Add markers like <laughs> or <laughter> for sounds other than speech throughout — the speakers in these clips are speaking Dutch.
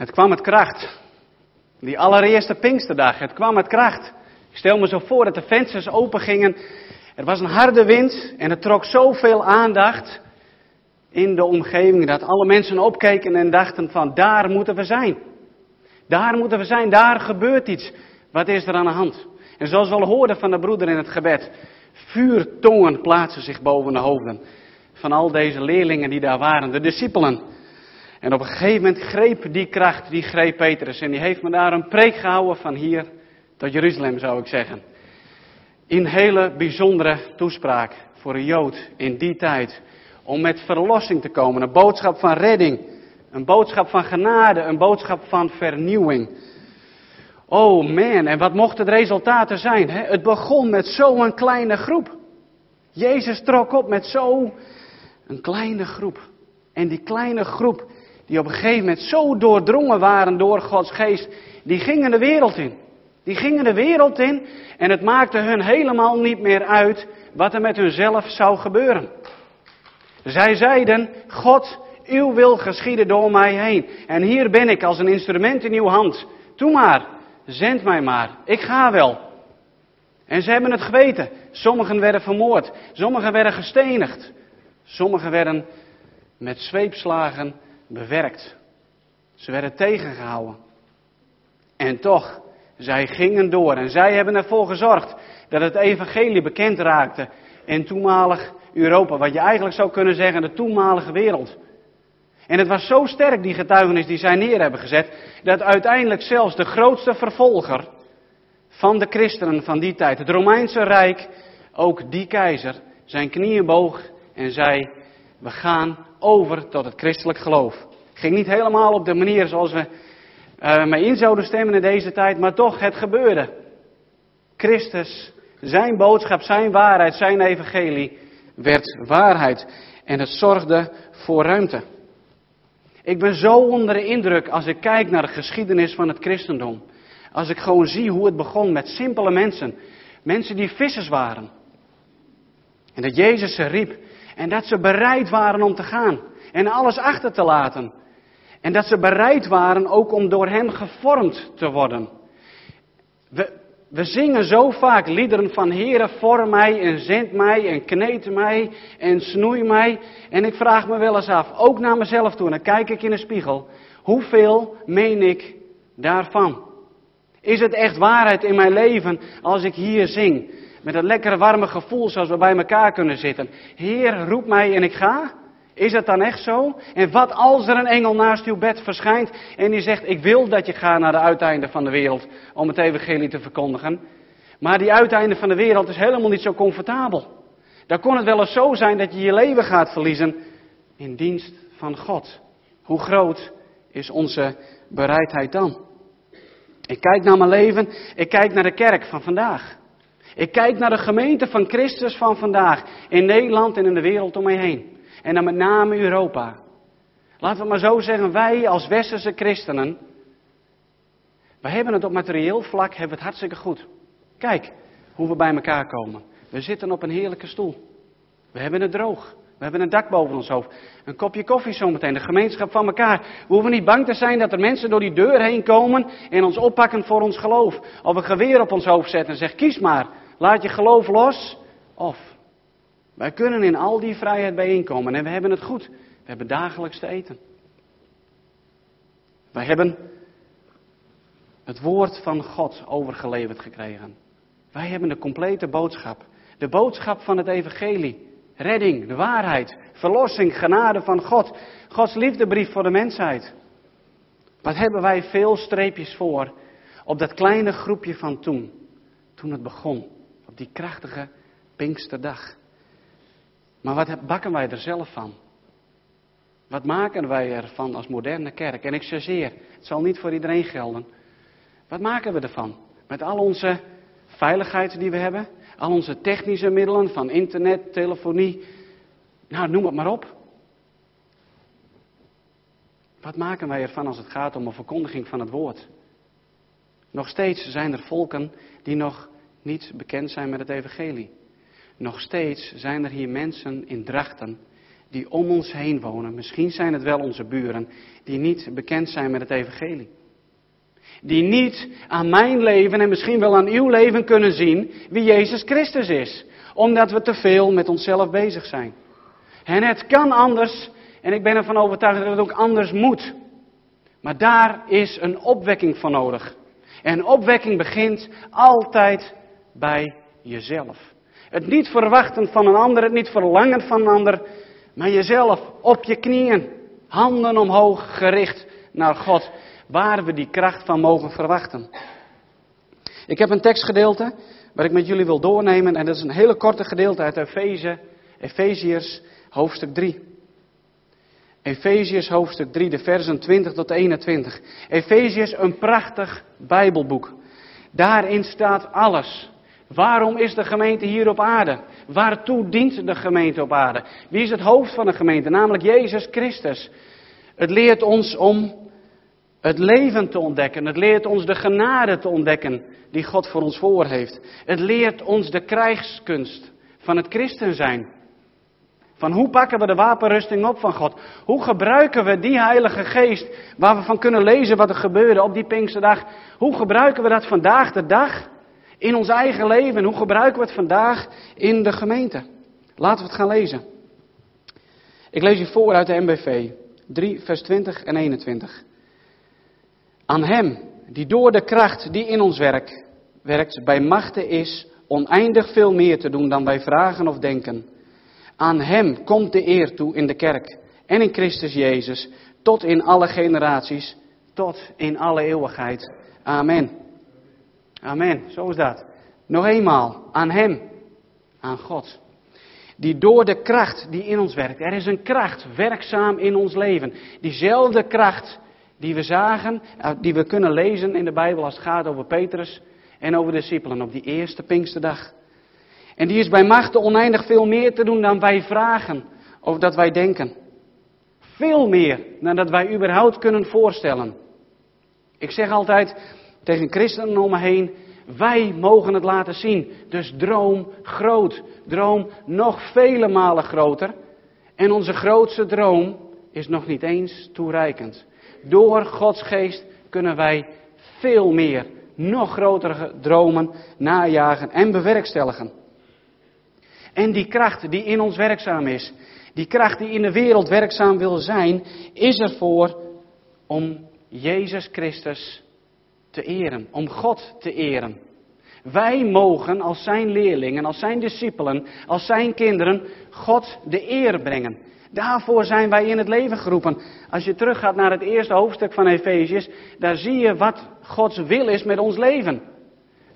Het kwam met kracht. Die allereerste Pinksterdag, het kwam met kracht. Ik stel me zo voor dat de vensters open gingen. Er was een harde wind en het trok zoveel aandacht in de omgeving dat alle mensen opkeken en dachten van daar moeten we zijn. Daar moeten we zijn, daar gebeurt iets. Wat is er aan de hand? En zoals we al hoorden van de broeder in het gebed, vuurtongen plaatsen zich boven de hoofden van al deze leerlingen die daar waren, de discipelen. En op een gegeven moment greep die kracht, die greep Petrus en die heeft me daar een preek gehouden van hier tot Jeruzalem zou ik zeggen. In hele bijzondere toespraak voor een Jood in die tijd. Om met verlossing te komen, een boodschap van redding, een boodschap van genade, een boodschap van vernieuwing. Oh man, en wat mochten de resultaten zijn? Hè? Het begon met zo'n kleine groep. Jezus trok op met zo'n kleine groep. En die kleine groep, die op een gegeven moment zo doordrongen waren door Gods geest, die gingen de wereld in. Die gingen de wereld in en het maakte hun helemaal niet meer uit wat er met hunzelf zou gebeuren. Zij zeiden, God, uw wil geschieden door mij heen. En hier ben ik als een instrument in uw hand. Doe maar, zend mij maar, ik ga wel. En ze hebben het geweten. Sommigen werden vermoord, sommigen werden gestenigd, sommigen werden met zweepslagen bewerkt. Ze werden tegengehouden. En toch, zij gingen door en zij hebben ervoor gezorgd dat het evangelie bekend raakte in toenmalig Europa. Wat je eigenlijk zou kunnen zeggen, de toenmalige wereld. En het was zo sterk, die getuigenis die zij neer hebben gezet, dat uiteindelijk zelfs de grootste vervolger van de christenen van die tijd, het Romeinse Rijk, ook die keizer, zijn knieën boog en zei, we gaan over tot het christelijk geloof. Ging niet helemaal op de manier zoals we uh, mee in zouden stemmen in deze tijd, maar toch, het gebeurde. Christus, zijn boodschap, zijn waarheid, zijn evangelie werd waarheid. En het zorgde voor ruimte. Ik ben zo onder de indruk als ik kijk naar de geschiedenis van het christendom. Als ik gewoon zie hoe het begon met simpele mensen. Mensen die vissers waren. En dat Jezus ze riep. En dat ze bereid waren om te gaan. En alles achter te laten. En dat ze bereid waren ook om door hem gevormd te worden. We, we zingen zo vaak liederen van Heere, vorm mij en zend mij en kneed mij en snoei mij. En ik vraag me wel eens af, ook naar mezelf toe, en dan kijk ik in de spiegel, hoeveel meen ik daarvan? Is het echt waarheid in mijn leven als ik hier zing? Met dat lekkere warme gevoel zoals we bij elkaar kunnen zitten. Heer, roep mij en ik ga. Is het dan echt zo? En wat als er een engel naast uw bed verschijnt en die zegt, ik wil dat je gaat naar de uiteinden van de wereld om het evangelie te verkondigen. Maar die uiteinde van de wereld is helemaal niet zo comfortabel. Dan kon het wel eens zo zijn dat je je leven gaat verliezen in dienst van God. Hoe groot is onze bereidheid dan? Ik kijk naar mijn leven, ik kijk naar de kerk van vandaag. Ik kijk naar de gemeente van Christus van vandaag in Nederland en in de wereld om mij heen. En dan met name Europa. Laten we maar zo zeggen, wij als westerse christenen, wij hebben het op materieel vlak hebben we het hartstikke goed. Kijk hoe we bij elkaar komen. We zitten op een heerlijke stoel. We hebben het droog. We hebben een dak boven ons hoofd. Een kopje koffie zometeen. De gemeenschap van elkaar. We hoeven niet bang te zijn dat er mensen door die deur heen komen en ons oppakken voor ons geloof. Of een geweer op ons hoofd zetten en zeggen, kies maar. Laat je geloof los. Of wij kunnen in al die vrijheid bijeenkomen en we hebben het goed. We hebben dagelijks te eten. Wij hebben het woord van God overgeleverd gekregen. Wij hebben de complete boodschap. De boodschap van het evangelie. Redding, de waarheid, verlossing, genade van God. Gods liefdebrief voor de mensheid. Wat hebben wij veel streepjes voor op dat kleine groepje van toen. Toen het begon. Die krachtige Pinksterdag. Maar wat bakken wij er zelf van? Wat maken wij ervan als moderne kerk? En ik chargeer, het zal niet voor iedereen gelden. Wat maken we ervan? Met al onze veiligheid die we hebben, al onze technische middelen van internet, telefonie, nou noem het maar op. Wat maken wij ervan als het gaat om een verkondiging van het woord? Nog steeds zijn er volken die nog niet bekend zijn met het evangelie. Nog steeds zijn er hier mensen in drachten die om ons heen wonen. Misschien zijn het wel onze buren die niet bekend zijn met het evangelie. Die niet aan mijn leven en misschien wel aan uw leven kunnen zien wie Jezus Christus is. Omdat we te veel met onszelf bezig zijn. En het kan anders en ik ben ervan overtuigd dat het ook anders moet. Maar daar is een opwekking voor nodig. En opwekking begint altijd bij jezelf. Het niet verwachten van een ander, het niet verlangen van een ander, maar jezelf op je knieën, handen omhoog gericht naar God, waar we die kracht van mogen verwachten. Ik heb een tekstgedeelte waar ik met jullie wil doornemen en dat is een hele korte gedeelte uit Efeze, Efeziërs hoofdstuk 3. Efeziërs hoofdstuk 3, de versen 20 tot 21. Efeziërs, een prachtig Bijbelboek. Daarin staat alles. Waarom is de gemeente hier op aarde? Waartoe dient de gemeente op aarde? Wie is het hoofd van de gemeente? Namelijk Jezus Christus. Het leert ons om het leven te ontdekken. Het leert ons de genade te ontdekken die God voor ons voor heeft. Het leert ons de krijgskunst van het christen zijn. Van hoe pakken we de wapenrusting op van God? Hoe gebruiken we die Heilige Geest waar we van kunnen lezen wat er gebeurde op die Pinksterdag? Hoe gebruiken we dat vandaag de dag in ons eigen leven? En hoe gebruiken we het vandaag in de gemeente? Laten we het gaan lezen. Ik lees je voor uit de MBV 3, vers 20 en 21. Aan Hem, die door de kracht die in ons werkt, werkt bij machten is oneindig veel meer te doen dan wij vragen of denken. Aan Hem komt de eer toe in de kerk en in Christus Jezus, tot in alle generaties, tot in alle eeuwigheid. Amen. Amen, zo is dat. Nog eenmaal, aan Hem, aan God. Die door de kracht die in ons werkt. Er is een kracht werkzaam in ons leven. Diezelfde kracht die we zagen, eh, die we kunnen lezen in de Bijbel als het gaat over Petrus en over de discipelen op die eerste Pinksterdag. En die is bij machten oneindig veel meer te doen dan wij vragen of dat wij denken. Veel meer dan dat wij überhaupt kunnen voorstellen. Ik zeg altijd tegen christenen om me heen, wij mogen het laten zien. Dus droom groot, droom nog vele malen groter. En onze grootste droom is nog niet eens toereikend. Door Gods geest kunnen wij veel meer, nog grotere dromen najagen en bewerkstelligen. En die kracht die in ons werkzaam is, die kracht die in de wereld werkzaam wil zijn, is ervoor om Jezus Christus te eren, om God te eren. Wij mogen als zijn leerlingen, als zijn discipelen, als zijn kinderen God de eer brengen. Daarvoor zijn wij in het leven geroepen. Als je teruggaat naar het eerste hoofdstuk van Efeziërs, daar zie je wat Gods wil is met ons leven.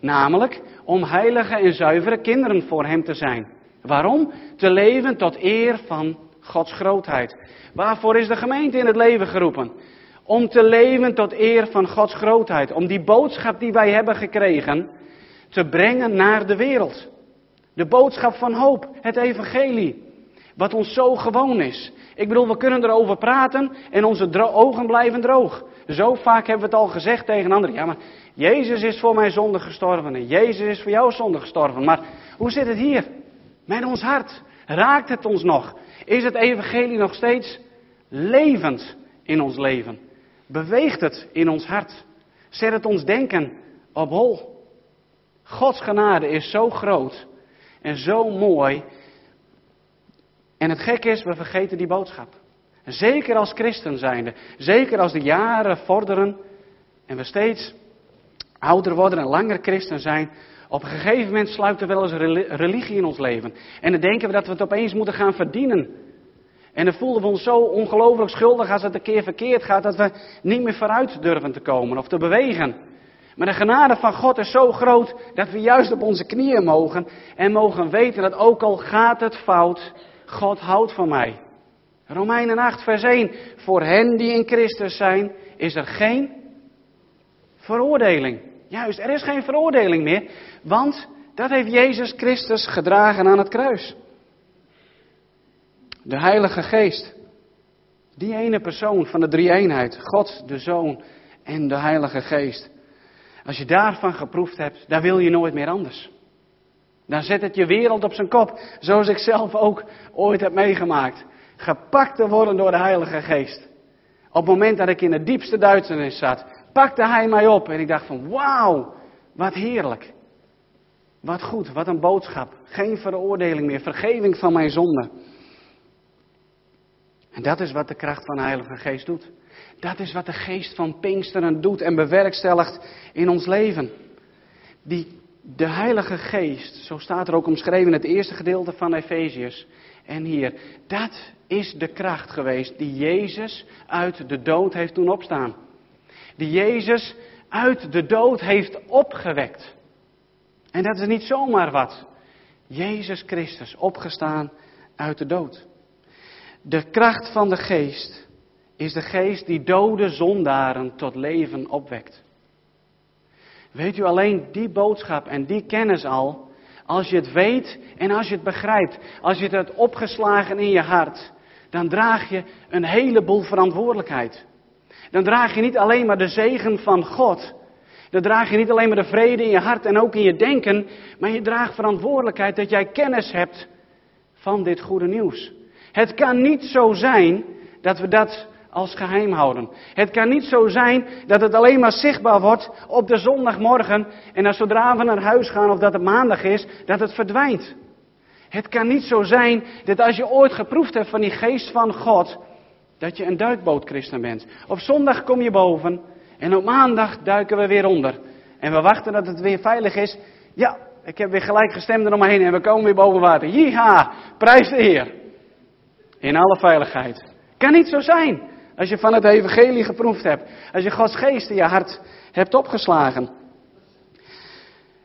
Namelijk om heilige en zuivere kinderen voor Hem te zijn. Waarom? Te leven tot eer van Gods grootheid. Waarvoor is de gemeente in het leven geroepen? Om te leven tot eer van Gods grootheid. Om die boodschap die wij hebben gekregen te brengen naar de wereld. De boodschap van hoop, het evangelie. Wat ons zo gewoon is. Ik bedoel, we kunnen erover praten en onze ogen blijven droog. Zo vaak hebben we het al gezegd tegen anderen. Ja, maar Jezus is voor mijn zonde gestorven en Jezus is voor jouw zonde gestorven. Maar hoe zit het hier? Met ons hart. Raakt het ons nog? Is het evangelie nog steeds levend in ons leven? Beweegt het in ons hart? Zet het ons denken op hol? Gods genade is zo groot en zo mooi. En het gekke is, we vergeten die boodschap. Zeker als christen zijnde. Zeker als de jaren vorderen en we steeds ouder worden en langer christen zijn. Op een gegeven moment sluipt er wel eens religie in ons leven. En dan denken we dat we het opeens moeten gaan verdienen. En dan voelen we ons zo ongelooflijk schuldig als het een keer verkeerd gaat dat we niet meer vooruit durven te komen of te bewegen. Maar de genade van God is zo groot dat we juist op onze knieën mogen en mogen weten dat ook al gaat het fout, God houdt van mij. Romeinen 8, vers 1. Voor hen die in Christus zijn, is er geen veroordeling. Juist, er is geen veroordeling meer, want dat heeft Jezus Christus gedragen aan het kruis. De Heilige Geest. Die ene persoon van de drie-eenheid, God, de Zoon en de Heilige Geest. Als je daarvan geproefd hebt, dan wil je nooit meer anders. Dan zet het je wereld op zijn kop, zoals ik zelf ook ooit heb meegemaakt. Gepakt te worden door de Heilige Geest. Op het moment dat ik in de diepste duisternis zat, pakte hij mij op en ik dacht van wauw, wat heerlijk. Wat goed, wat een boodschap. Geen veroordeling meer, vergeving van mijn zonde. En dat is wat de kracht van de Heilige Geest doet. Dat is wat de geest van Pinksteren doet en bewerkstelligt in ons leven. Die, de Heilige Geest, zo staat er ook omschreven in het eerste gedeelte van Efeziërs. En hier, dat is de kracht geweest die Jezus uit de dood heeft doen opstaan. Die Jezus uit de dood heeft opgewekt. En dat is niet zomaar wat. Jezus Christus opgestaan uit de dood. De kracht van de geest is de geest die dode zondaren tot leven opwekt. Weet u alleen die boodschap en die kennis al, als je het weet en als je het begrijpt, als je het hebt opgeslagen in je hart, dan draag je een heleboel verantwoordelijkheid. Dan draag je niet alleen maar de zegen van God, dan draag je niet alleen maar de vrede in je hart en ook in je denken, maar je draagt verantwoordelijkheid dat jij kennis hebt van dit goede nieuws. Het kan niet zo zijn dat we dat als geheim houden. Het kan niet zo zijn dat het alleen maar zichtbaar wordt op de zondagmorgen en dat zodra we naar huis gaan of dat het maandag is, dat het verdwijnt. Het kan niet zo zijn dat als je ooit geproefd hebt van die geest van God, dat je een duikbootchristen bent. Op zondag kom je boven en op maandag duiken we weer onder. En we wachten dat het weer veilig is. Ja, ik heb weer gelijk gestemd eromheen en we komen weer boven water. Jiha, prijs de Heer. In alle veiligheid. Kan niet zo zijn. Als je van het evangelie geproefd hebt. Als je Gods geest in je hart hebt opgeslagen.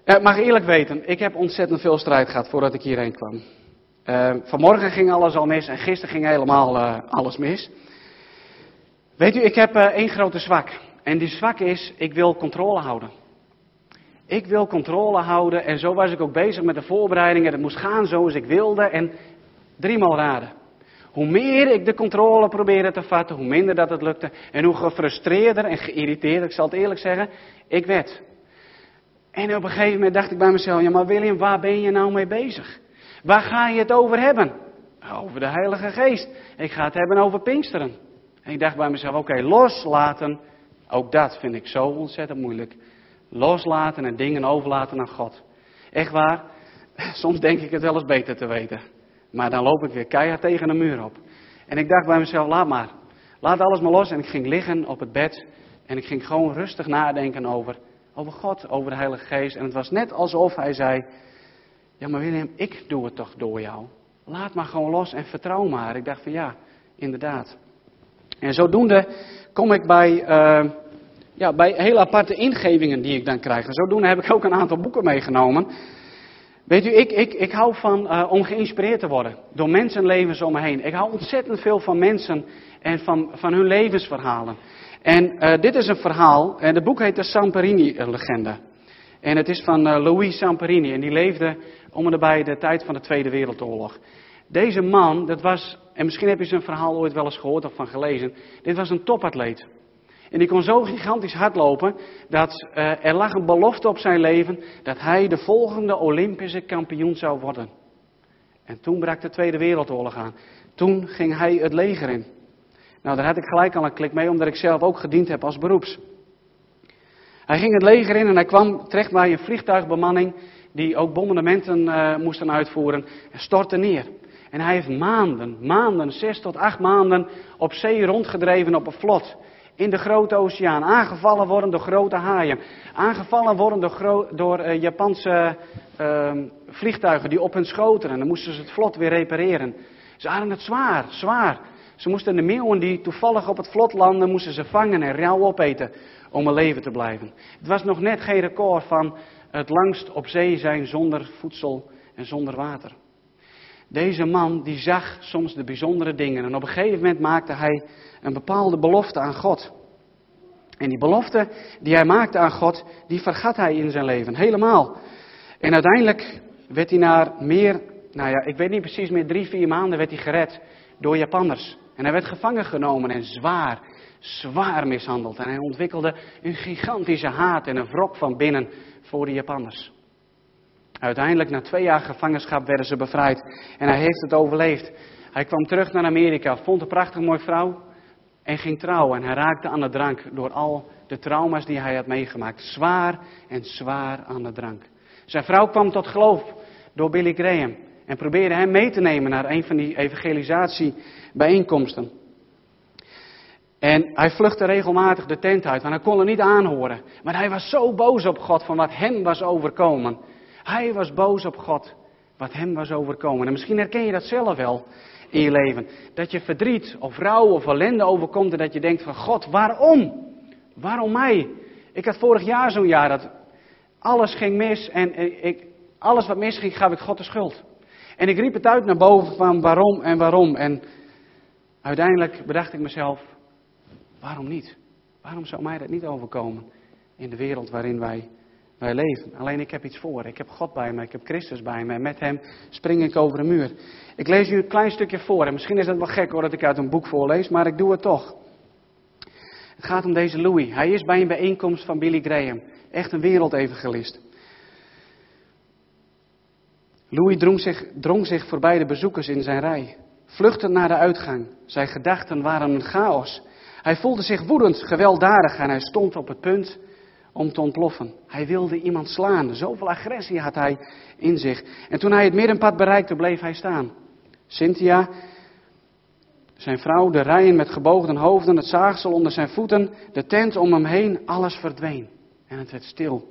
Uh, mag eerlijk weten, ik heb ontzettend veel strijd gehad voordat ik hierheen kwam. Uh, vanmorgen ging alles al mis en gisteren ging helemaal uh, alles mis. Weet u, ik heb één grote zwak. En die zwak is, ik wil controle houden. Ik wil controle houden en zo was ik ook bezig met de voorbereidingen. Het moest gaan zoals ik wilde en driemaal raden. Hoe meer ik de controle probeerde te vatten, hoe minder dat het lukte. En hoe gefrustreerder en geïrriteerd, ik zal het eerlijk zeggen, ik werd. En op een gegeven moment dacht ik bij mezelf, ja maar William, waar ben je nou mee bezig? Waar ga je het over hebben? Over de Heilige Geest. Ik ga het hebben over Pinksteren. En ik dacht bij mezelf, oké, loslaten, ook dat vind ik zo ontzettend moeilijk. Loslaten en dingen overlaten aan God. Echt waar, <laughs> soms denk ik het wel eens beter te weten. Maar dan loop ik weer keihard tegen de muur op. En ik dacht bij mezelf, laat maar. Laat alles maar los. En ik ging liggen op het bed. En ik ging gewoon rustig nadenken over, over God, over de Heilige Geest. En het was net alsof hij zei, ja maar William, ik doe het toch door jou. Laat maar gewoon los en vertrouw maar. Ik dacht van ja, inderdaad. En zodoende kom ik bij, uh, ja, bij hele aparte ingevingen die ik dan krijg. En zodoende heb ik ook een aantal boeken meegenomen. Weet u, ik, ik, ik hou van uh, om geïnspireerd te worden door mensenlevens om me heen. Ik hou ontzettend veel van mensen en van, van hun levensverhalen. En uh, dit is een verhaal, en het boek heet de Samperini-legende. En het is van uh, Louis Samperini, en die leefde om en bij de tijd van de Tweede Wereldoorlog. Deze man, dat was, en misschien heb je zijn verhaal ooit wel eens gehoord of van gelezen, dit was een topatleet. En die kon zo gigantisch hardlopen dat uh, er lag een belofte op zijn leven dat hij de volgende Olympische kampioen zou worden. En toen brak de Tweede Wereldoorlog aan. Toen ging hij het leger in. Nou, daar had ik gelijk al een klik mee, omdat ik zelf ook gediend heb als beroeps. Hij ging het leger in en hij kwam terecht bij een vliegtuigbemanning die ook bombardementen uh, moesten uitvoeren en stortte neer. En hij heeft maanden, maanden, zes tot acht maanden op zee rondgedreven op een vlot in de grote oceaan. Aangevallen worden door grote haaien. Aangevallen worden door, uh, Japanse uh, vliegtuigen die op hun schoten. En dan moesten ze het vlot weer repareren. Ze hadden het zwaar, zwaar. Ze moesten de meeuwen die toevallig op het vlot landen, moesten ze vangen en rauw opeten om een leven te blijven. Het was nog net geen record van het langst op zee zijn zonder voedsel en zonder water. Deze man die zag soms de bijzondere dingen en op een gegeven moment maakte hij een bepaalde belofte aan God. En die belofte die hij maakte aan God, die vergat hij in zijn leven helemaal. En uiteindelijk werd hij na meer, nou ja, ik weet niet precies meer, drie, vier maanden werd hij gered door Japanners. En hij werd gevangen genomen en zwaar, zwaar mishandeld. En hij ontwikkelde een gigantische haat en een wrok van binnen voor de Japanners. Uiteindelijk, na twee jaar gevangenschap, werden ze bevrijd. En hij heeft het overleefd. Hij kwam terug naar Amerika, vond een prachtig mooie vrouw en ging trouwen. En hij raakte aan de drank door al de trauma's die hij had meegemaakt. Zwaar en zwaar aan de drank. Zijn vrouw kwam tot geloof door Billy Graham en probeerde hem mee te nemen naar een van die evangelisatiebijeenkomsten. En hij vluchtte regelmatig de tent uit, want hij kon er niet aanhoren. Maar hij was zo boos op God van wat hem was overkomen. Hij was boos op God wat hem was overkomen. En misschien herken je dat zelf wel in je leven. Dat je verdriet of rouw of ellende overkomt en dat je denkt van God, waarom? Waarom mij? Ik had vorig jaar zo'n jaar dat alles ging mis en ik, alles wat misging gaf ik God de schuld. En ik riep het uit naar boven van waarom en waarom. En uiteindelijk bedacht ik mezelf, waarom niet? Waarom zou mij dat niet overkomen in de wereld waarin wij, wij leven? Alleen ik heb iets voor. Ik heb God bij me, ik heb Christus bij me. En met hem spring ik over de muur. Ik lees u een klein stukje voor. En misschien is het wel gek hoor dat ik uit een boek voorlees, maar ik doe het toch. Het gaat om deze Louis. Hij is bij een bijeenkomst van Billy Graham. Echt een wereldevangelist. Louis drong zich, drong zich voorbij de bezoekers in zijn rij, vluchtend naar de uitgang. Zijn gedachten waren een chaos. Hij voelde zich woedend, gewelddadig en hij stond op het punt om te ontploffen. Hij wilde iemand slaan. Zoveel agressie had hij in zich. En toen hij het middenpad bereikte, bleef hij staan. Cynthia, zijn vrouw, de rijen met gebogen hoofden, het zaagsel onder zijn voeten, de tent om hem heen, alles verdween. En het werd stil.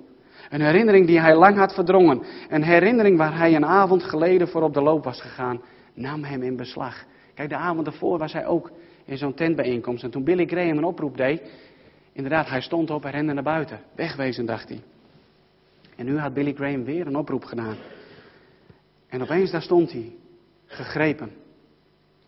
Een herinnering die hij lang had verdrongen. Een herinnering waar hij een avond geleden voor op de loop was gegaan, nam hem in beslag. Kijk, de avond ervoor was hij ook in zo'n tentbijeenkomst. En toen Billy Graham een oproep deed, inderdaad, hij stond op en rende naar buiten. Wegwezen, dacht hij. En nu had Billy Graham weer een oproep gedaan. En opeens daar stond hij, gegrepen.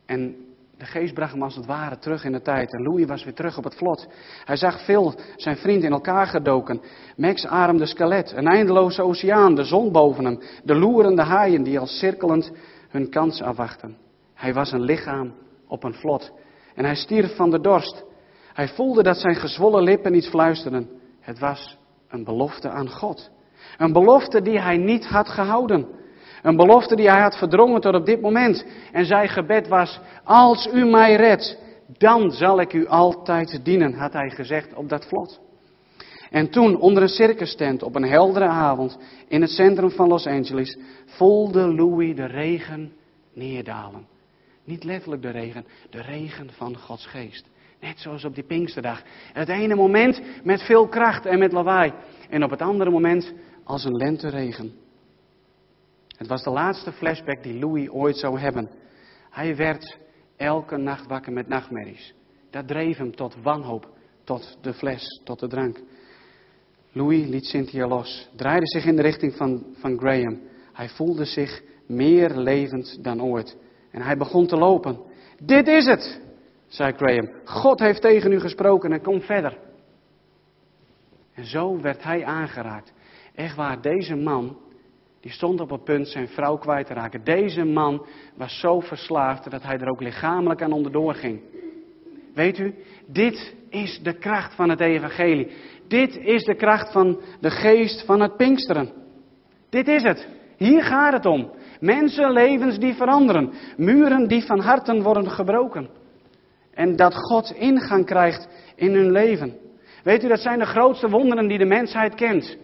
En de geest bracht hem als het ware terug in de tijd. En Louis was weer terug op het vlot. Hij zag Phil, zijn vriend, in elkaar gedoken. Max ademde skelet. Een eindeloze oceaan, de zon boven hem. De loerende haaien die al cirkelend hun kans afwachten. Hij was een lichaam op een vlot. En hij stierf van de dorst. Hij voelde dat zijn gezwollen lippen iets fluisterden. Het was een belofte aan God. Een belofte die hij niet had gehouden. Een belofte die hij had verdrongen tot op dit moment. En zijn gebed was, als u mij redt, dan zal ik u altijd dienen, had hij gezegd op dat vlot. En toen, onder een circus tent op een heldere avond in het centrum van Los Angeles, voelde Louis de regen neerdalen. Niet letterlijk de regen, de regen van Gods geest. Net zoals op die Pinksterdag. Het ene moment met veel kracht en met lawaai. En op het andere moment als een lenteregen. Het was de laatste flashback die Louis ooit zou hebben. Hij werd elke nacht wakker met nachtmerries. Dat dreef hem tot wanhoop, tot de fles, tot de drank. Louis liet Cynthia los, draaide zich in de richting van, van Graham. Hij voelde zich meer levend dan ooit. En hij begon te lopen. Dit is het, zei Graham. God heeft tegen u gesproken en kom verder. En zo werd hij aangeraakt. Echt waar, deze man die stond op het punt zijn vrouw kwijt te raken. Deze man was zo verslaafd dat hij er ook lichamelijk aan onderdoor ging. Weet u, dit is de kracht van het evangelie. Dit is de kracht van de geest van het Pinksteren. Dit is het. Hier gaat het om. Mensenlevens die veranderen. Muren die van harten worden gebroken. En dat God ingang krijgt in hun leven. Weet u, dat zijn de grootste wonderen die de mensheid kent.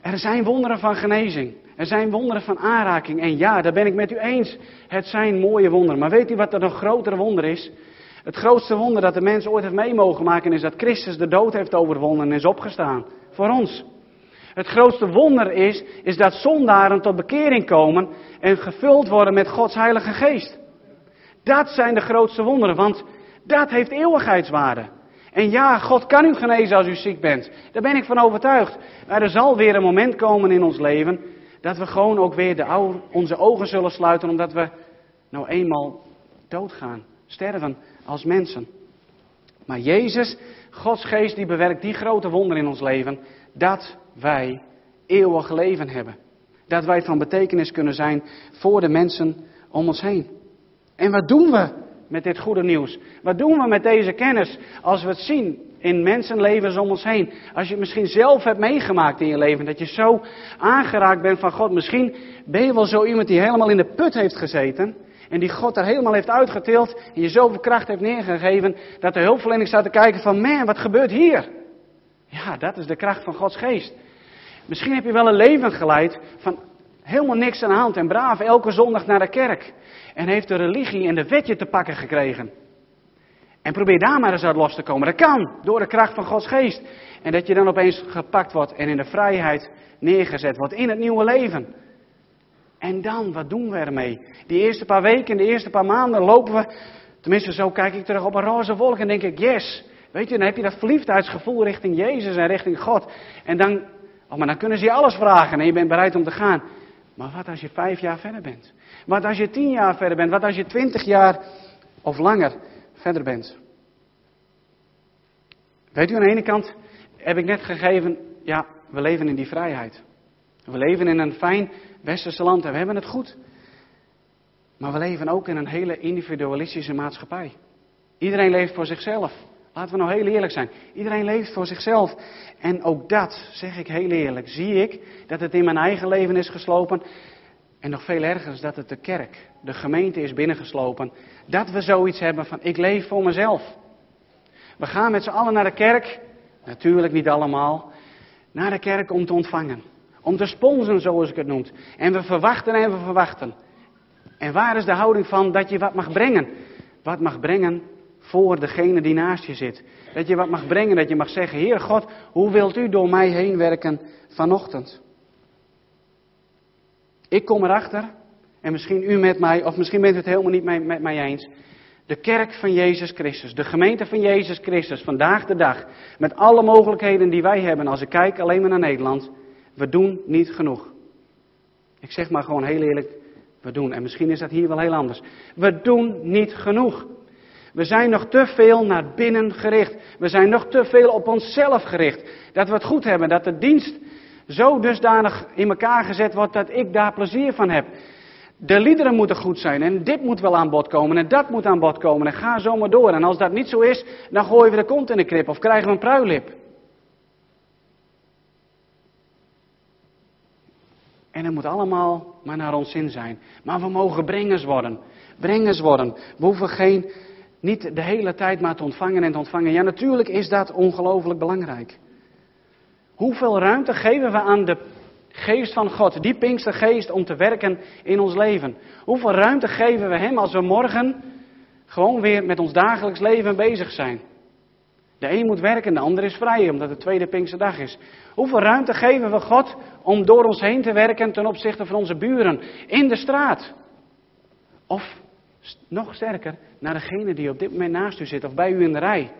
Er zijn wonderen van genezing. Er zijn wonderen van aanraking. En ja, daar ben ik met u eens. Het zijn mooie wonderen. Maar weet u wat er nog grotere wonder is? Het grootste wonder dat de mens ooit heeft mee mogen maken is dat Christus de dood heeft overwonnen en is opgestaan. Voor ons. Het grootste wonder is, is dat zondaren tot bekering komen en gevuld worden met Gods Heilige Geest. Dat zijn de grootste wonderen, want dat heeft eeuwigheidswaarde. En ja, God kan u genezen als u ziek bent. Daar ben ik van overtuigd. Maar er zal weer een moment komen in ons leven dat we gewoon ook weer de onze ogen zullen sluiten omdat we nou eenmaal doodgaan, sterven als mensen. Maar Jezus, Gods geest, die bewerkt die grote wonder in ons leven dat wij eeuwig leven hebben. Dat wij van betekenis kunnen zijn voor de mensen om ons heen. En wat doen we met dit goede nieuws? Wat doen we met deze kennis als we het zien in mensenlevens om ons heen? Als je het misschien zelf hebt meegemaakt in je leven, dat je zo aangeraakt bent van God. Misschien ben je wel zo iemand die helemaal in de put heeft gezeten En die God er helemaal heeft uitgetild. En je zoveel kracht heeft neergegeven. Dat de hulpverlening staat te kijken van, man, wat gebeurt hier? Ja, dat is de kracht van Gods geest. Misschien heb je wel een leven geleid van helemaal niks aan de hand en braaf elke zondag naar de kerk. En heeft de religie en de wetje te pakken gekregen. En probeer daar maar eens uit los te komen. Dat kan, door de kracht van Gods geest. En dat je dan opeens gepakt wordt en in de vrijheid neergezet wordt in het nieuwe leven. En dan, wat doen we ermee? Die eerste paar weken, de eerste paar maanden lopen we, tenminste zo kijk ik terug op een roze wolk en denk ik, yes. Weet je, dan heb je dat verliefdheidsgevoel richting Jezus en richting God. En dan, oh, maar dan kunnen ze je alles vragen en je bent bereid om te gaan. Maar wat als je vijf jaar verder bent? Wat als je tien jaar verder bent? Wat als je twintig jaar of langer verder bent? Weet u, aan de ene kant heb ik net gegeven, ja, we leven in die vrijheid. We leven in een fijn westerse land en we hebben het goed. Maar we leven ook in een hele individualistische maatschappij. Iedereen leeft voor zichzelf. Laten we nou heel eerlijk zijn. Iedereen leeft voor zichzelf. En ook dat, zeg ik heel eerlijk, zie ik dat het in mijn eigen leven is geslopen. En nog veel erger is dat het de kerk, de gemeente is binnengeslopen. Dat we zoiets hebben van ik leef voor mezelf. We gaan met z'n allen naar de kerk. Natuurlijk niet allemaal. Naar de kerk om te ontvangen. Om te sponsen, zoals ik het noem. En we verwachten en we verwachten. En waar is de houding van dat je wat mag brengen? Wat mag brengen voor degene die naast je zit. Dat je wat mag brengen, dat je mag zeggen, Heer God, hoe wilt u door mij heen werken vanochtend? Ik kom erachter, en misschien u met mij, of misschien bent u het helemaal niet met mij eens. De kerk van Jezus Christus, de gemeente van Jezus Christus, vandaag de dag, met alle mogelijkheden die wij hebben, als ik kijk alleen maar naar Nederland, we doen niet genoeg. Ik zeg maar gewoon heel eerlijk, we doen, en misschien is dat hier wel heel anders. We doen niet genoeg. We zijn nog te veel naar binnen gericht. We zijn nog te veel op onszelf gericht. Dat we het goed hebben, dat de dienst zo dusdanig in elkaar gezet wordt dat ik daar plezier van heb. De liederen moeten goed zijn en dit moet wel aan bod komen en dat moet aan bod komen en ga zo maar door. En als dat niet zo is, dan gooien we de kont in de krip of krijgen we een pruilip. En het moet allemaal maar naar ons zin zijn. Maar we mogen brengers worden. Brengers worden. We hoeven geen, niet de hele tijd maar te ontvangen en te ontvangen. Ja, natuurlijk is dat ongelooflijk belangrijk. Hoeveel ruimte geven we aan de geest van God, die Pinkstergeest, om te werken in ons leven? Hoeveel ruimte geven we Hem als we morgen gewoon weer met ons dagelijks leven bezig zijn? De een moet werken, de ander is vrij, omdat het tweede Pinksterdag is. Hoeveel ruimte geven we God om door ons heen te werken ten opzichte van onze buren in de straat? Of nog sterker, naar degene die op dit moment naast u zit of bij u in de rij.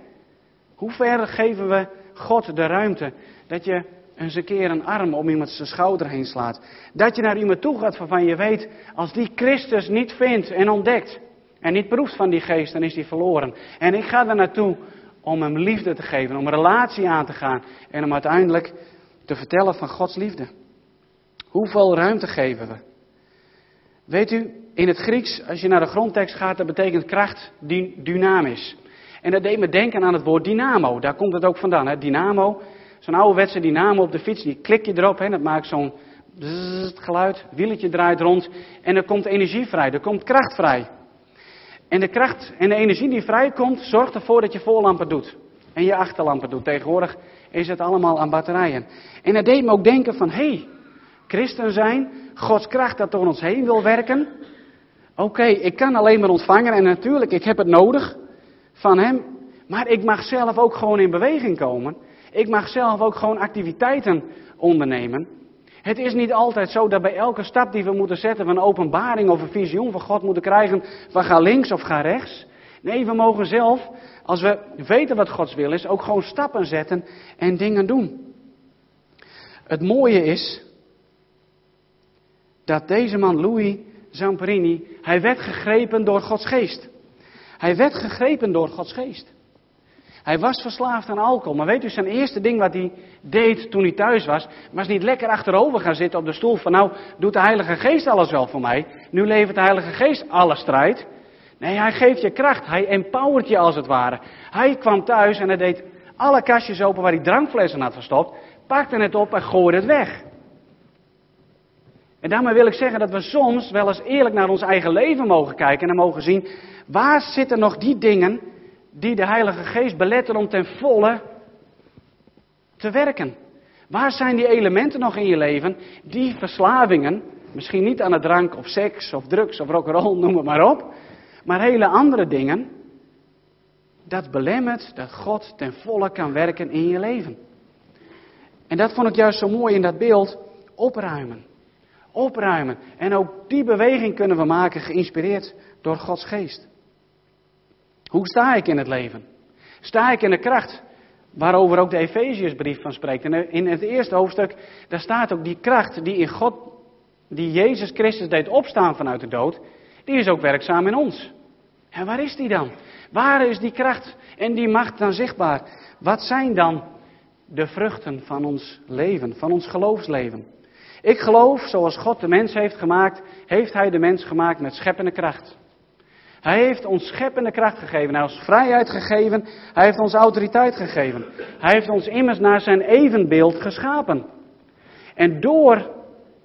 Hoe ver geven we God de ruimte dat je eens een keer een arm om iemand zijn schouder heen slaat? Dat je naar iemand toe gaat waarvan je weet, als die Christus niet vindt en ontdekt en niet proeft van die geest, dan is die verloren. En ik ga er naartoe om hem liefde te geven, om een relatie aan te gaan en om uiteindelijk te vertellen van Gods liefde. Hoeveel ruimte geven we? Weet u, in het Grieks, als je naar de grondtekst gaat, dat betekent kracht dynamisch. En dat deed me denken aan het woord dynamo. Daar komt het ook vandaan. Hè? Dynamo, zo'n ouderwetse dynamo op de fiets, die klik je erop. en dat maakt zo'n geluid, wieletje draait rond. En er komt energie vrij, er komt kracht vrij. En de kracht en de energie die vrijkomt, zorgt ervoor dat je voorlampen doet. En je achterlampen doet. Tegenwoordig is het allemaal aan batterijen. En dat deed me ook denken van, hé, hey, christen zijn, Gods kracht dat door ons heen wil werken. Oké, ik kan alleen maar ontvangen en natuurlijk, ik heb het nodig van Hem. Maar ik mag zelf ook gewoon in beweging komen. Ik mag zelf ook gewoon activiteiten ondernemen. Het is niet altijd zo dat bij elke stap die we moeten zetten, we een openbaring of een visioen van God moeten krijgen van ga links of ga rechts. Nee, we mogen zelf, als we weten wat Gods wil is, ook gewoon stappen zetten en dingen doen. Het mooie is dat deze man Louis Zamperini, hij werd gegrepen door Gods geest. Hij werd gegrepen door Gods geest. Hij was verslaafd aan alcohol. Maar weet u, zijn eerste ding wat hij deed toen hij thuis was, was niet lekker achterover gaan zitten op de stoel van nou, doet de Heilige Geest alles wel voor mij. Nu levert de Heilige Geest alle strijd. Nee, hij geeft je kracht. Hij empowert je als het ware. Hij kwam thuis en hij deed alle kastjes open waar hij drankflessen had verstopt, pakte het op en gooide het weg. En daarmee wil ik zeggen dat we soms wel eens eerlijk naar ons eigen leven mogen kijken en mogen zien, waar zitten nog die dingen die de Heilige Geest beletten om ten volle te werken? Waar zijn die elementen nog in je leven, die verslavingen, misschien niet aan de drank of seks of drugs of rock'n'roll, noem het maar op, maar hele andere dingen, dat belemmert dat God ten volle kan werken in je leven. En dat vond ik juist zo mooi in dat beeld, opruimen. Opruimen. En ook die beweging kunnen we maken, geïnspireerd door Gods geest. Hoe sta ik in het leven? Sta ik in de kracht waarover ook de Efeziërsbrief van spreekt? En in het eerste hoofdstuk, daar staat ook die kracht die in God, die Jezus Christus deed opstaan vanuit de dood, die is ook werkzaam in ons. En waar is die dan? Waar is die kracht en die macht dan zichtbaar? Wat zijn dan de vruchten van ons leven, van ons geloofsleven? Ik geloof, zoals God de mens heeft gemaakt, heeft Hij de mens gemaakt met scheppende kracht. Hij heeft ons scheppende kracht gegeven. Hij heeft ons vrijheid gegeven. Hij heeft ons autoriteit gegeven. Hij heeft ons immers naar zijn evenbeeld geschapen. En door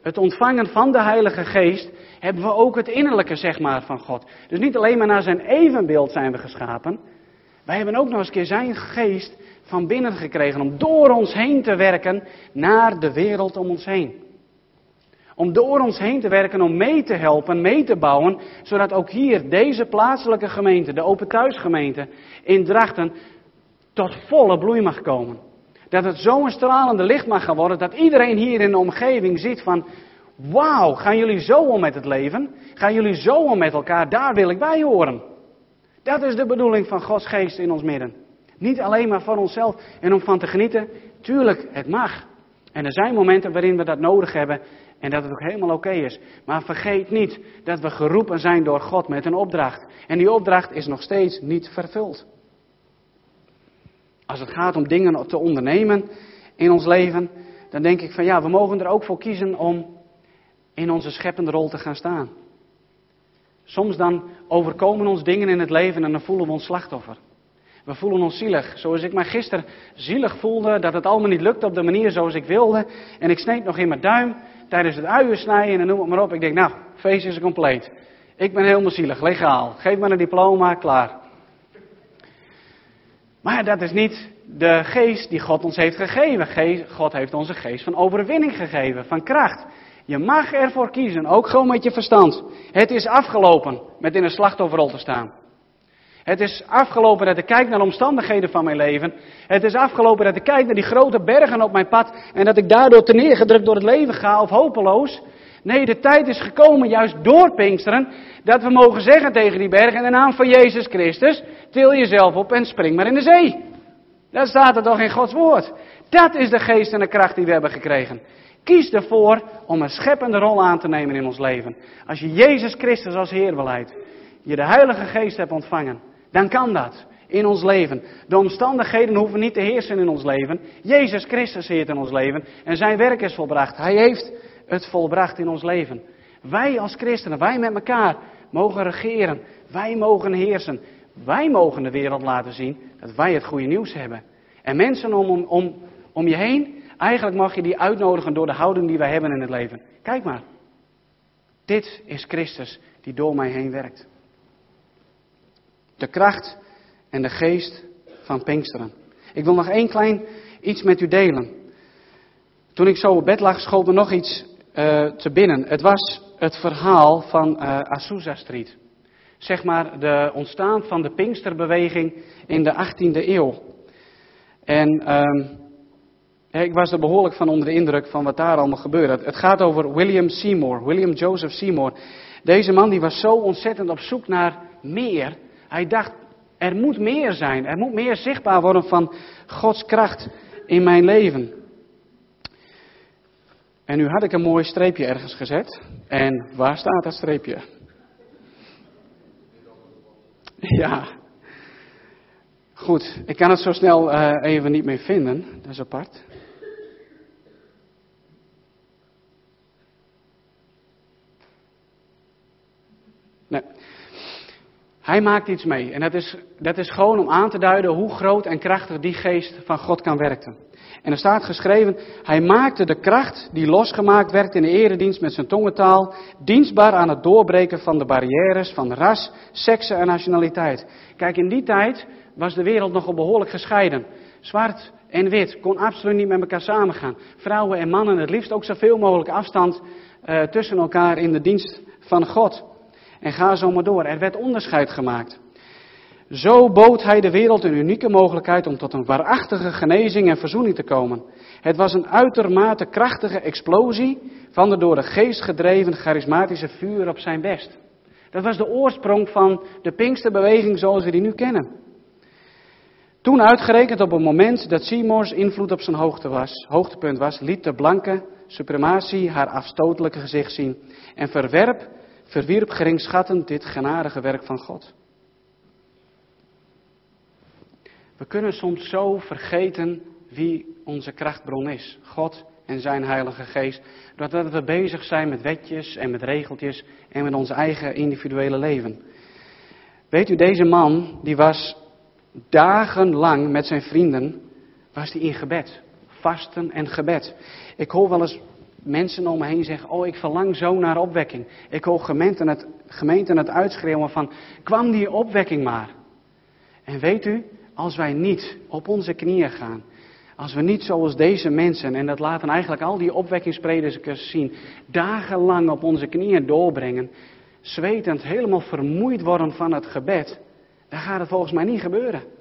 het ontvangen van de Heilige Geest hebben we ook het innerlijke, zeg maar, van God. Dus niet alleen maar naar zijn evenbeeld zijn we geschapen. Wij hebben ook nog eens keer zijn geest van binnen gekregen om door ons heen te werken naar de wereld om ons heen. Om door ons heen te werken, om mee te helpen, mee te bouwen, zodat ook hier deze plaatselijke gemeente, de Open Thuisgemeente in Drachten, tot volle bloei mag komen. Dat het zo'n stralende licht mag gaan worden, dat iedereen hier in de omgeving ziet van, wauw, gaan jullie zo om met het leven? Gaan jullie zo om met elkaar? Daar wil ik bij horen. Dat is de bedoeling van Gods geest in ons midden. Niet alleen maar van onszelf en om van te genieten. Tuurlijk, het mag. En er zijn momenten waarin we dat nodig hebben en dat het ook helemaal oké is. Maar vergeet niet dat we geroepen zijn door God met een opdracht. En die opdracht is nog steeds niet vervuld. Als het gaat om dingen te ondernemen in ons leven, dan denk ik van ja, we mogen er ook voor kiezen om in onze scheppende rol te gaan staan. Soms dan overkomen ons dingen in het leven en dan voelen we ons slachtoffer. We voelen ons zielig. Zoals ik mij gisteren zielig voelde dat het allemaal niet lukte op de manier zoals ik wilde. En ik sneed nog in mijn duim tijdens het uien snijden en noem het maar op. Ik denk, nou, feest is compleet. Ik ben helemaal zielig, legaal. Geef me een diploma, klaar. Maar dat is niet de geest die God ons heeft gegeven. God heeft ons een geest van overwinning gegeven, van kracht. Je mag ervoor kiezen, ook gewoon met je verstand. Het is afgelopen met in een slachtofferrol te staan. Het is afgelopen dat ik kijk naar de omstandigheden van mijn leven. Het is afgelopen dat ik kijk naar die grote bergen op mijn pad en dat ik daardoor te neergedrukt door het leven ga of hopeloos. Nee, de tijd is gekomen, juist door Pinksteren, dat we mogen zeggen tegen die bergen in de naam van Jezus Christus, til jezelf op en spring maar in de zee. Dat staat er toch in Gods woord. Dat is de geest en de kracht die we hebben gekregen. Kies ervoor om een scheppende rol aan te nemen in ons leven. Als je Jezus Christus als Heer wil je de Heilige Geest hebt ontvangen, dan kan dat in ons leven. De omstandigheden hoeven niet te heersen in ons leven. Jezus Christus heert in ons leven en zijn werk is volbracht. Hij heeft het volbracht in ons leven. Wij als christenen, wij met elkaar mogen regeren. Wij mogen heersen. Wij mogen de wereld laten zien dat wij het goede nieuws hebben. En mensen om, om, om, je heen, eigenlijk mag je die uitnodigen door de houding die wij hebben in het leven. Kijk maar. Dit is Christus die door mij heen werkt. De kracht en de geest van Pinksteren. Ik wil nog één klein iets met u delen. Toen ik zo op bed lag, schoot er nog iets uh, te binnen. Het was het verhaal van uh, Azusa Street. Zeg maar de ontstaan van de Pinksterbeweging in de 18e eeuw. En uh, ik was er behoorlijk van onder de indruk van wat daar allemaal gebeurde. Het gaat over William Seymour, William Joseph Seymour. Deze man die was zo ontzettend op zoek naar meer. Hij dacht, er moet meer zijn. Er moet meer zichtbaar worden van Gods kracht in mijn leven. En nu had ik een mooi streepje ergens gezet. En waar staat dat streepje? Ja. Goed, ik kan het zo snel uh, even niet meer vinden. Dat is apart. Hij maakt iets mee. En dat is, dat is gewoon om aan te duiden hoe groot en krachtig die geest van God kan werken. En er staat geschreven, hij maakte de kracht die losgemaakt werd in de eredienst met zijn tongentaal, dienstbaar aan het doorbreken van de barrières van ras, seksen en nationaliteit. Kijk, in die tijd was de wereld nogal behoorlijk gescheiden. Zwart en wit kon absoluut niet met elkaar samengaan. Vrouwen en mannen, het liefst ook zoveel mogelijk afstand uh, tussen elkaar in de dienst van God. En ga zo maar door. Er werd onderscheid gemaakt. Zo bood hij de wereld een unieke mogelijkheid om tot een waarachtige genezing en verzoening te komen. Het was een uitermate krachtige explosie van de door de geest gedreven charismatische vuur op zijn best. Dat was de oorsprong van de Pinksterbeweging zoals we die nu kennen. Toen uitgerekend op het moment dat Seymour's invloed op zijn hoogte was, hoogtepunt was, liet de blanke suprematie haar afstotelijke gezicht zien en verwerp, verwierp geringschattend dit genadige werk van God. We kunnen soms zo vergeten wie onze krachtbron is. God en zijn Heilige Geest. Doordat we bezig zijn met wetjes en met regeltjes en met ons eigen individuele leven. Weet u, deze man, die was dagenlang met zijn vrienden, was hij in gebed. Vasten en gebed. Ik hoor wel eens mensen om me heen zeggen, oh ik verlang zo naar opwekking. Ik hoor gemeenten het, gemeenten het uitschreeuwen van, kwam die opwekking maar. En weet u, als wij niet op onze knieën gaan, als we niet zoals deze mensen, en dat laten eigenlijk al die opwekkingspredikers zien, dagenlang op onze knieën doorbrengen, zwetend, helemaal vermoeid worden van het gebed, dan gaat het volgens mij niet gebeuren.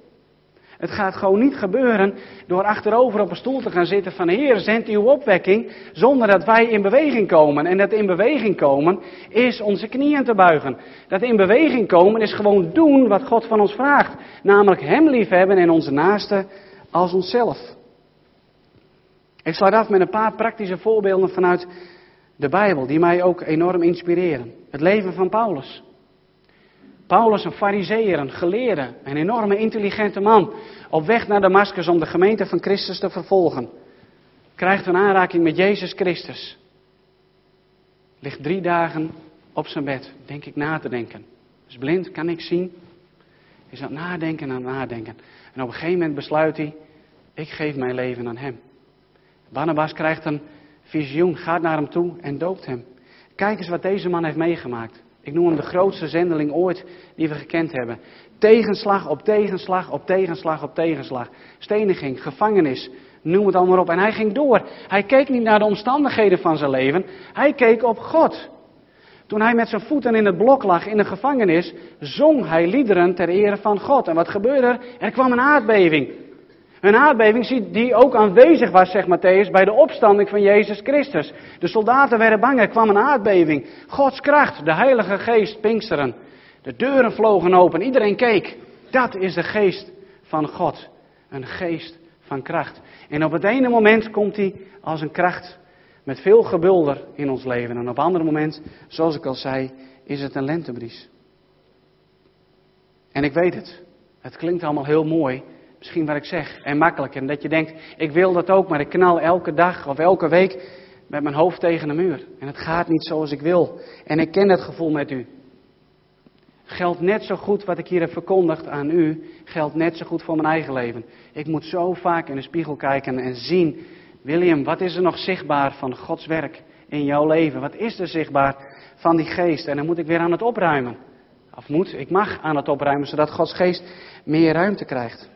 Het gaat gewoon niet gebeuren door achterover op een stoel te gaan zitten van Heer, zend uw opwekking, zonder dat wij in beweging komen. En dat in beweging komen is onze knieën te buigen. Dat in beweging komen is gewoon doen wat God van ons vraagt. Namelijk Hem liefhebben en onze naaste als onszelf. Ik sluit af met een paar praktische voorbeelden vanuit de Bijbel, die mij ook enorm inspireren. Het leven van Paulus. Paulus, een fariseer, een geleerde, een enorme intelligente man, op weg naar Damascus om de gemeente van Christus te vervolgen, krijgt een aanraking met Jezus Christus. Ligt drie dagen op zijn bed, denk ik na te denken. Is blind, kan ik zien. Is aan nadenken en aan nadenken. En op een gegeven moment besluit hij, ik geef mijn leven aan hem. Barnabas krijgt een visioen, gaat naar hem toe en doopt hem. Kijk eens wat deze man heeft meegemaakt. Ik noem hem de grootste zendeling ooit die we gekend hebben. Tegenslag op tegenslag op tegenslag op tegenslag. Steniging, gevangenis, noem het allemaal op. En hij ging door. Hij keek niet naar de omstandigheden van zijn leven. Hij keek op God. Toen hij met zijn voeten in het blok lag in de gevangenis, zong hij liederen ter ere van God. En wat gebeurde er? Er kwam een aardbeving. Een aardbeving die ook aanwezig was, zegt Matthäus, bij de opstanding van Jezus Christus. De soldaten werden bang, er kwam een aardbeving. Gods kracht, de Heilige Geest, Pinksteren. De deuren vlogen open, iedereen keek. Dat is de geest van God. Een geest van kracht. En op het ene moment komt hij als een kracht met veel gebulder in ons leven. En op een ander moment, zoals ik al zei, is het een lentebries. En ik weet het. Het klinkt allemaal heel mooi misschien wat ik zeg, en makkelijk. En dat je denkt, ik wil dat ook, maar ik knal elke dag of elke week met mijn hoofd tegen de muur. En het gaat niet zoals ik wil. En ik ken het gevoel met u. Geldt net zo goed wat ik hier heb verkondigd aan u, geldt net zo goed voor mijn eigen leven. Ik moet zo vaak in de spiegel kijken en zien, William, wat is er nog zichtbaar van Gods werk in jouw leven? Wat is er zichtbaar van die geest? En dan moet ik weer aan het opruimen. Of moet, ik mag aan het opruimen, zodat Gods geest meer ruimte krijgt.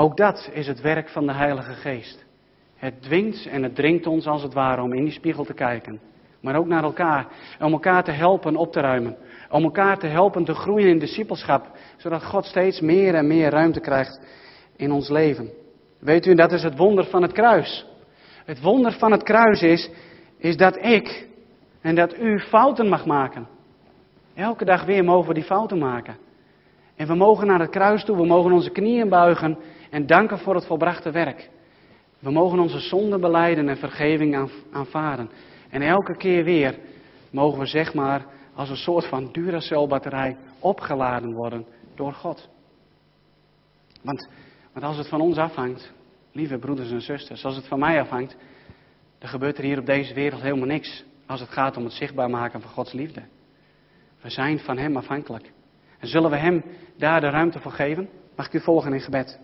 Ook dat is het werk van de Heilige Geest. Het dwingt en het dringt ons als het ware om in die spiegel te kijken. Maar ook naar elkaar. Om elkaar te helpen op te ruimen. Om elkaar te helpen te groeien in discipelschap. Zodat God steeds meer en meer ruimte krijgt in ons leven. Weet u, dat is het wonder van het kruis. Het wonder van het kruis is, is dat ik en dat u fouten mag maken. Elke dag weer mogen we die fouten maken. En we mogen naar het kruis toe, we mogen onze knieën buigen en danken voor het volbrachte werk. We mogen onze zonden beleiden en vergeving aanvaarden. En elke keer weer mogen we zeg maar als een soort van Duracell batterij opgeladen worden door God. Want, want als het van ons afhangt, lieve broeders en zusters, als het van mij afhangt, dan gebeurt er hier op deze wereld helemaal niks als het gaat om het zichtbaar maken van Gods liefde. We zijn van Hem afhankelijk. En zullen we Hem daar de ruimte voor geven? Mag ik u volgen in gebed?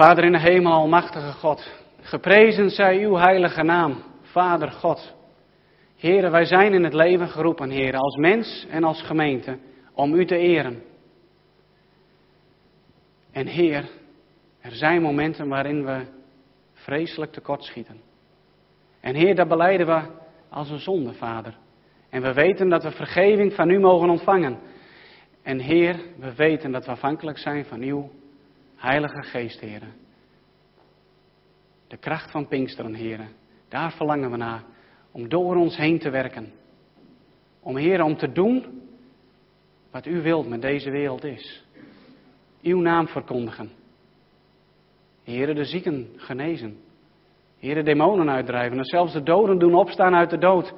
Vader in de hemel, almachtige God, geprezen zij uw heilige naam, Vader God. Heren, wij zijn in het leven geroepen, heren, als mens en als gemeente, om u te eren. En Heer, er zijn momenten waarin we vreselijk tekortschieten. En Heer, dat beleiden we als een zonde, Vader. En we weten dat we vergeving van U mogen ontvangen. En Heer, we weten dat we afhankelijk zijn van Uw Heilige Geest, Heer. De kracht van Pinksteren, Heer. Daar verlangen we naar. Om door ons heen te werken. Om, Heer, om te doen wat U wilt met deze wereld is. Uw naam verkondigen. Heren, de zieken genezen. Heren, demonen uitdrijven. En zelfs de doden doen opstaan uit de dood.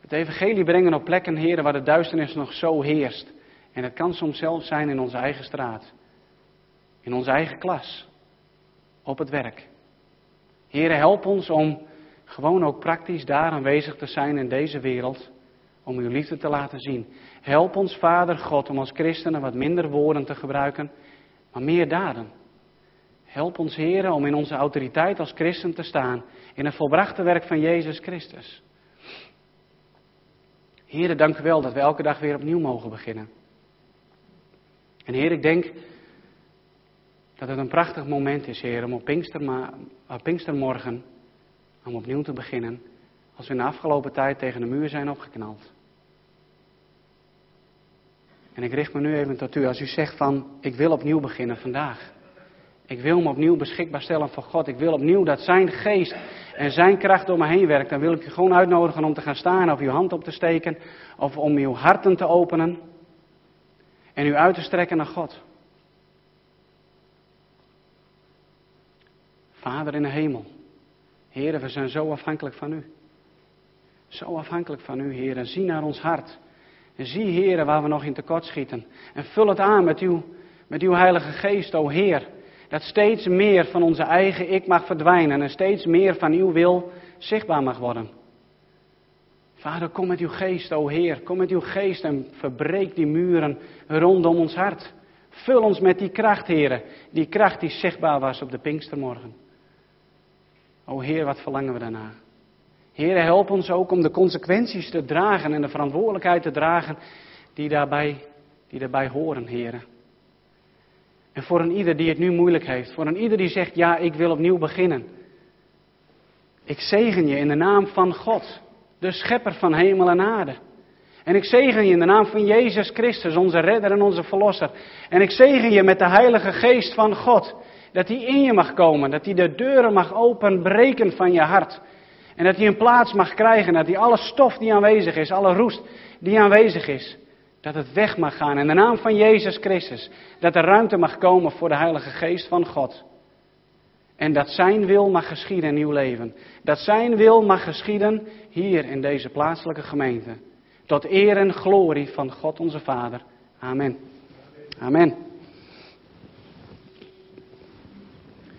Het evangelie brengen op plekken, heren, waar de duisternis nog zo heerst. En het kan soms zelfs zijn in onze eigen straat. In onze eigen klas. Op het werk. Heren, help ons om gewoon ook praktisch daar aanwezig te zijn in deze wereld. Om uw liefde te laten zien. Help ons, Vader God, om als christenen wat minder woorden te gebruiken, maar meer daden. Help ons, Heren, om in onze autoriteit als christen te staan in het volbrachte werk van Jezus Christus. Heren, dank u wel dat we elke dag weer opnieuw mogen beginnen. En Heer, ik denk dat het een prachtig moment is, Heer, om op, Pinkstermorgen, om opnieuw te beginnen, als we in de afgelopen tijd tegen de muur zijn opgeknald. En ik richt me nu even tot u, als u zegt van, ik wil opnieuw beginnen vandaag. Ik wil me opnieuw beschikbaar stellen voor God. Ik wil opnieuw dat Zijn geest en Zijn kracht door me heen werkt. Dan wil ik u gewoon uitnodigen om te gaan staan of uw hand op te steken. Of om uw harten te openen. En u uit te strekken naar God. Vader in de hemel. Heren, we zijn zo afhankelijk van u. Zo afhankelijk van u, Heer. En zie naar ons hart. En zie, Heer, waar we nog in tekort schieten. En vul het aan met uw, met uw Heilige Geest, o Heer. Dat steeds meer van onze eigen ik mag verdwijnen en steeds meer van uw wil zichtbaar mag worden. Vader, kom met uw geest, o Heer. Kom met uw geest en verbreek die muren rondom ons hart. Vul ons met die kracht, Heer. Die kracht die zichtbaar was op de Pinkstermorgen. O Heer, wat verlangen we daarna? Heer, help ons ook om de consequenties te dragen en de verantwoordelijkheid te dragen die daarbij, die daarbij horen, Heer. En voor een ieder die het nu moeilijk heeft, voor een ieder die zegt, ja, ik wil opnieuw beginnen. Ik zegen je in de naam van God, de schepper van hemel en aarde. En ik zegen je in de naam van Jezus Christus, onze redder en onze verlosser. En ik zegen je met de Heilige Geest van God, dat hij in je mag komen, dat hij de deuren mag openbreken van je hart. En dat hij een plaats mag krijgen, dat hij alle stof die aanwezig is, alle roest die aanwezig is, dat het weg mag gaan in de naam van Jezus Christus. Dat er ruimte mag komen voor de Heilige Geest van God. En dat Zijn wil mag geschieden in uw leven. Dat Zijn wil mag geschieden hier in deze plaatselijke gemeente. Tot eer en glorie van God onze Vader. Amen. Amen.